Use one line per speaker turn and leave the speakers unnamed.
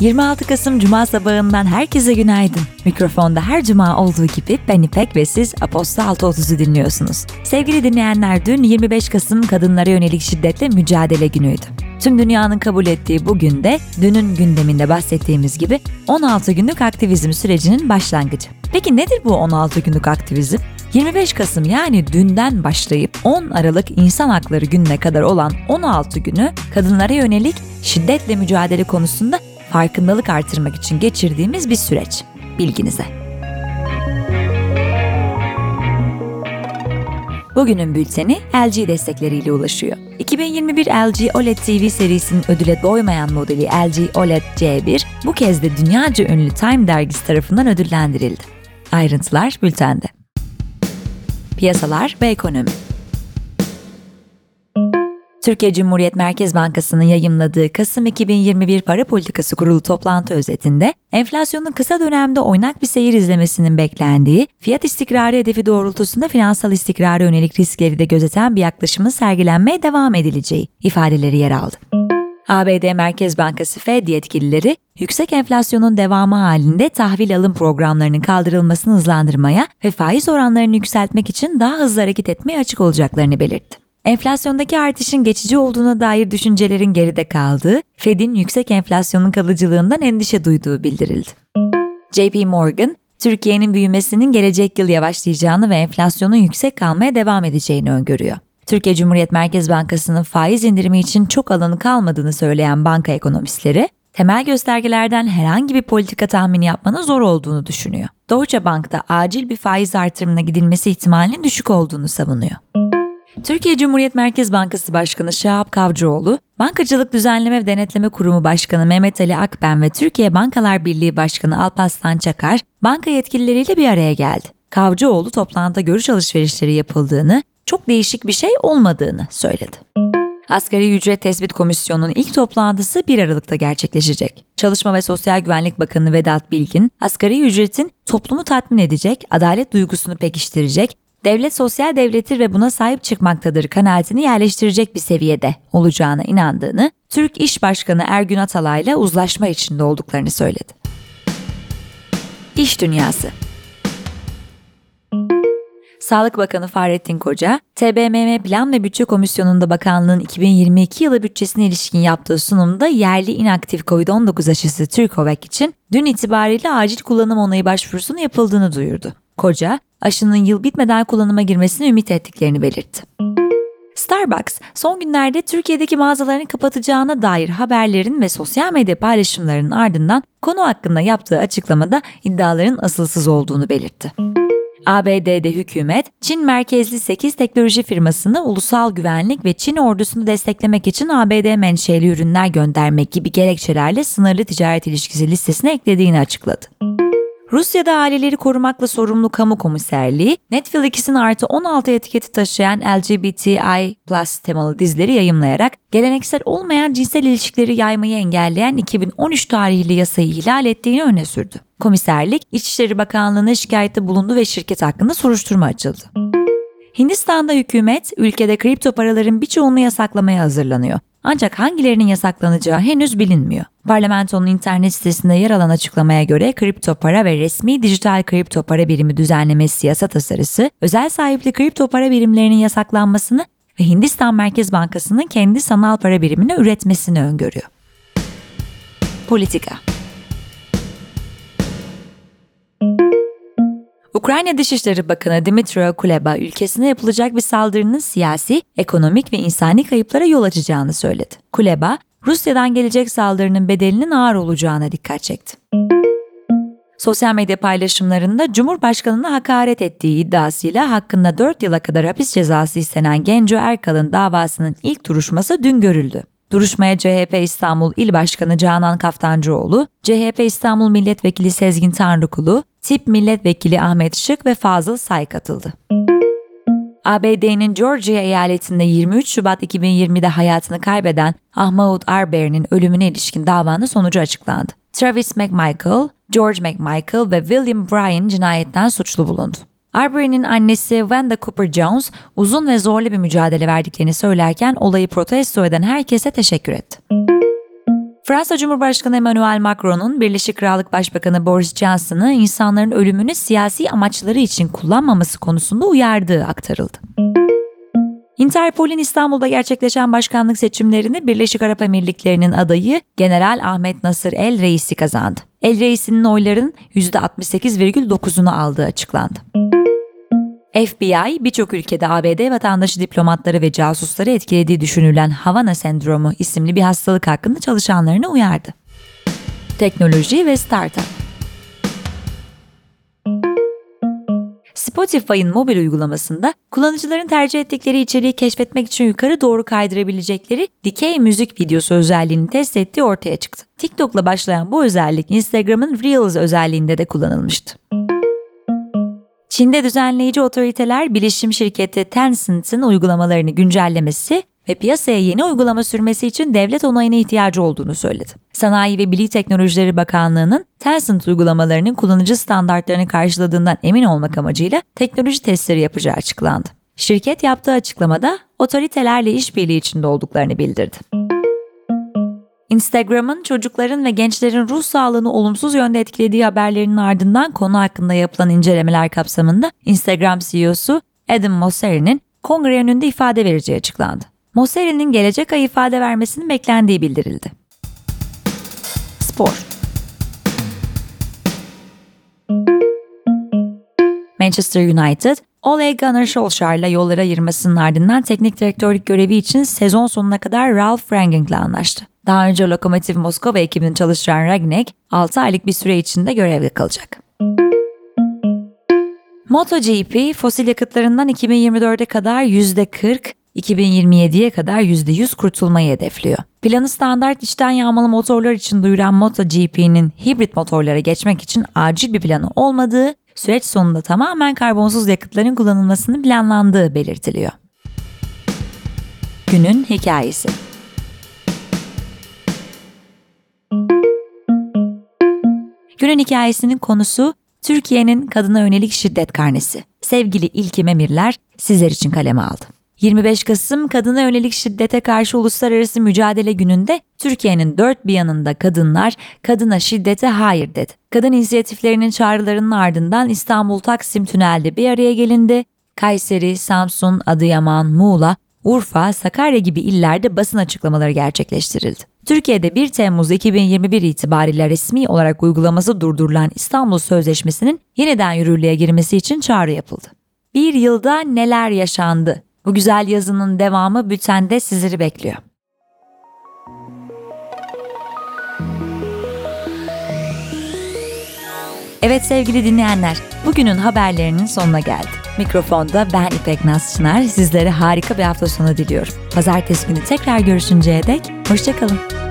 26 Kasım Cuma sabahından herkese günaydın. Mikrofonda her cuma olduğu gibi ben İpek ve siz Aposta 6.30'u dinliyorsunuz. Sevgili dinleyenler dün 25 Kasım kadınlara yönelik şiddetle mücadele günüydü. Tüm dünyanın kabul ettiği bu günde dünün gündeminde bahsettiğimiz gibi 16 günlük aktivizm sürecinin başlangıcı. Peki nedir bu 16 günlük aktivizm? 25 Kasım yani dünden başlayıp 10 Aralık İnsan Hakları Günü'ne kadar olan 16 günü kadınlara yönelik şiddetle mücadele konusunda farkındalık artırmak için geçirdiğimiz bir süreç. Bilginize. Bugünün bülteni LG destekleriyle ulaşıyor. 2021 LG OLED TV serisinin ödüle doymayan modeli LG OLED C1 bu kez de dünyaca ünlü Time dergisi tarafından ödüllendirildi. Ayrıntılar bültende. Piyasalar ve ekonomi Türkiye Cumhuriyet Merkez Bankası'nın yayımladığı Kasım 2021 Para Politikası Kurulu toplantı özetinde enflasyonun kısa dönemde oynak bir seyir izlemesinin beklendiği, fiyat istikrarı hedefi doğrultusunda finansal istikrara yönelik riskleri de gözeten bir yaklaşımın sergilenmeye devam edileceği ifadeleri yer aldı. ABD Merkez Bankası Fed yetkilileri yüksek enflasyonun devamı halinde tahvil alım programlarının kaldırılmasını hızlandırmaya ve faiz oranlarını yükseltmek için daha hızlı hareket etmeye açık olacaklarını belirtti. Enflasyondaki artışın geçici olduğuna dair düşüncelerin geride kaldığı, Fed'in yüksek enflasyonun kalıcılığından endişe duyduğu bildirildi. JP Morgan, Türkiye'nin büyümesinin gelecek yıl yavaşlayacağını ve enflasyonun yüksek kalmaya devam edeceğini öngörüyor. Türkiye Cumhuriyet Merkez Bankası'nın faiz indirimi için çok alanı kalmadığını söyleyen banka ekonomistleri, temel göstergelerden herhangi bir politika tahmini yapmanın zor olduğunu düşünüyor. Deutsche Bank'ta acil bir faiz artırımına gidilmesi ihtimalinin düşük olduğunu savunuyor. Türkiye Cumhuriyet Merkez Bankası Başkanı Şahap Kavcıoğlu, Bankacılık Düzenleme ve Denetleme Kurumu Başkanı Mehmet Ali Akben ve Türkiye Bankalar Birliği Başkanı Alparslan Çakar, banka yetkilileriyle bir araya geldi. Kavcıoğlu toplantıda görüş alışverişleri yapıldığını, çok değişik bir şey olmadığını söyledi. Asgari Ücret Tespit Komisyonu'nun ilk toplantısı 1 Aralık'ta gerçekleşecek. Çalışma ve Sosyal Güvenlik Bakanı Vedat Bilgin, asgari ücretin toplumu tatmin edecek, adalet duygusunu pekiştirecek, devlet sosyal devlettir ve buna sahip çıkmaktadır kanaatini yerleştirecek bir seviyede olacağına inandığını, Türk İş Başkanı Ergün Atalay'la ile uzlaşma içinde olduklarını söyledi. İş Dünyası Sağlık Bakanı Fahrettin Koca, TBMM Plan ve Bütçe Komisyonu'nda bakanlığın 2022 yılı bütçesine ilişkin yaptığı sunumda yerli inaktif COVID-19 aşısı Türkovak için dün itibariyle acil kullanım onayı başvurusunun yapıldığını duyurdu. Koca, aşının yıl bitmeden kullanıma girmesini ümit ettiklerini belirtti. Starbucks, son günlerde Türkiye'deki mağazalarını kapatacağına dair haberlerin ve sosyal medya paylaşımlarının ardından konu hakkında yaptığı açıklamada iddiaların asılsız olduğunu belirtti. ABD'de hükümet, Çin merkezli 8 teknoloji firmasını ulusal güvenlik ve Çin ordusunu desteklemek için ABD menşeli ürünler göndermek gibi gerekçelerle sınırlı ticaret ilişkisi listesine eklediğini açıkladı. Rusya'da aileleri korumakla sorumlu kamu komiserliği, Netflix'in artı 16 etiketi taşıyan LGBTI plus temalı dizileri yayımlayarak geleneksel olmayan cinsel ilişkileri yaymayı engelleyen 2013 tarihli yasayı ihlal ettiğini öne sürdü. Komiserlik, İçişleri Bakanlığı'na şikayette bulundu ve şirket hakkında soruşturma açıldı. Hindistan'da hükümet ülkede kripto paraların birçoğunu yasaklamaya hazırlanıyor. Ancak hangilerinin yasaklanacağı henüz bilinmiyor. Parlamentonun internet sitesinde yer alan açıklamaya göre kripto para ve resmi dijital kripto para birimi düzenlemesi yasa tasarısı, özel sahipli kripto para birimlerinin yasaklanmasını ve Hindistan Merkez Bankası'nın kendi sanal para birimini üretmesini öngörüyor. Politika Ukrayna Dışişleri Bakanı Dmytro Kuleba ülkesine yapılacak bir saldırının siyasi, ekonomik ve insani kayıplara yol açacağını söyledi. Kuleba, Rusya'dan gelecek saldırının bedelinin ağır olacağına dikkat çekti. Sosyal medya paylaşımlarında Cumhurbaşkanı'na hakaret ettiği iddiasıyla hakkında 4 yıla kadar hapis cezası istenen Genco Erkal'ın davasının ilk duruşması dün görüldü. Duruşmaya CHP İstanbul İl Başkanı Canan Kaftancıoğlu, CHP İstanbul Milletvekili Sezgin Tanrıkulu, Tip Milletvekili Ahmet Şık ve Fazıl Say katıldı. ABD'nin Georgia eyaletinde 23 Şubat 2020'de hayatını kaybeden Ahmaud Arbery'nin ölümüne ilişkin davanın sonucu açıklandı. Travis McMichael, George McMichael ve William Bryan cinayetten suçlu bulundu. Arbery'nin annesi Wanda Cooper Jones uzun ve zorlu bir mücadele verdiklerini söylerken olayı protesto eden herkese teşekkür etti. Fransa Cumhurbaşkanı Emmanuel Macron'un Birleşik Krallık Başbakanı Boris Johnson'ı insanların ölümünü siyasi amaçları için kullanmaması konusunda uyardığı aktarıldı. Interpol'ün İstanbul'da gerçekleşen başkanlık seçimlerini Birleşik Arap Emirlikleri'nin adayı General Ahmet Nasır El Reisi kazandı. El Reisi'nin oyların %68,9'unu aldığı açıklandı. FBI birçok ülkede ABD vatandaşı diplomatları ve casusları etkilediği düşünülen Havana sendromu isimli bir hastalık hakkında çalışanlarını uyardı. Teknoloji ve startup Spotify'ın mobil uygulamasında kullanıcıların tercih ettikleri içeriği keşfetmek için yukarı doğru kaydırabilecekleri dikey müzik videosu özelliğini test ettiği ortaya çıktı. TikTok'la başlayan bu özellik Instagram'ın Reels özelliğinde de kullanılmıştı. Çin'de düzenleyici otoriteler bilişim şirketi Tencent'in uygulamalarını güncellemesi ve piyasaya yeni uygulama sürmesi için devlet onayına ihtiyacı olduğunu söyledi. Sanayi ve Bilim Teknolojileri Bakanlığı'nın Tencent uygulamalarının kullanıcı standartlarını karşıladığından emin olmak amacıyla teknoloji testleri yapacağı açıklandı. Şirket yaptığı açıklamada otoritelerle işbirliği içinde olduklarını bildirdi. Instagram'ın çocukların ve gençlerin ruh sağlığını olumsuz yönde etkilediği haberlerinin ardından konu hakkında yapılan incelemeler kapsamında Instagram CEO'su Adam Mosseri'nin kongre önünde ifade vereceği açıklandı. Mosseri'nin gelecek ay ifade vermesinin beklendiği bildirildi. Spor Manchester United, Ole Gunnar Solskjaer'la yollara ayırmasının ardından teknik direktörlük görevi için sezon sonuna kadar Ralf Rangnick'le anlaştı. Daha önce Lokomotiv Moskova ekibini çalıştıran Ragnek 6 aylık bir süre içinde görevde kalacak. MotoGP fosil yakıtlarından 2024'e kadar %40, 2027'ye kadar %100 kurtulmayı hedefliyor. Planı standart içten yağmalı motorlar için duyuran MotoGP'nin hibrit motorlara geçmek için acil bir planı olmadığı, süreç sonunda tamamen karbonsuz yakıtların kullanılmasını planlandığı belirtiliyor. Günün hikayesi Günün hikayesinin konusu Türkiye'nin kadına yönelik şiddet karnesi. Sevgili İlkim Emirler sizler için kaleme aldı. 25 Kasım Kadına Yönelik Şiddete Karşı Uluslararası Mücadele Günü'nde Türkiye'nin dört bir yanında kadınlar kadına şiddete hayır dedi. Kadın inisiyatiflerinin çağrılarının ardından İstanbul Taksim Tünel'de bir araya gelindi. Kayseri, Samsun, Adıyaman, Muğla, Urfa, Sakarya gibi illerde basın açıklamaları gerçekleştirildi. Türkiye'de 1 Temmuz 2021 itibariyle resmi olarak uygulaması durdurulan İstanbul Sözleşmesi'nin yeniden yürürlüğe girmesi için çağrı yapıldı. Bir yılda neler yaşandı? Bu güzel yazının devamı bültende sizleri bekliyor. Evet sevgili dinleyenler, bugünün haberlerinin sonuna geldik. Mikrofonda ben İpek Naz Çınar, sizlere harika bir hafta sonu diliyorum. Pazartesi günü tekrar görüşünceye dek, hoşçakalın.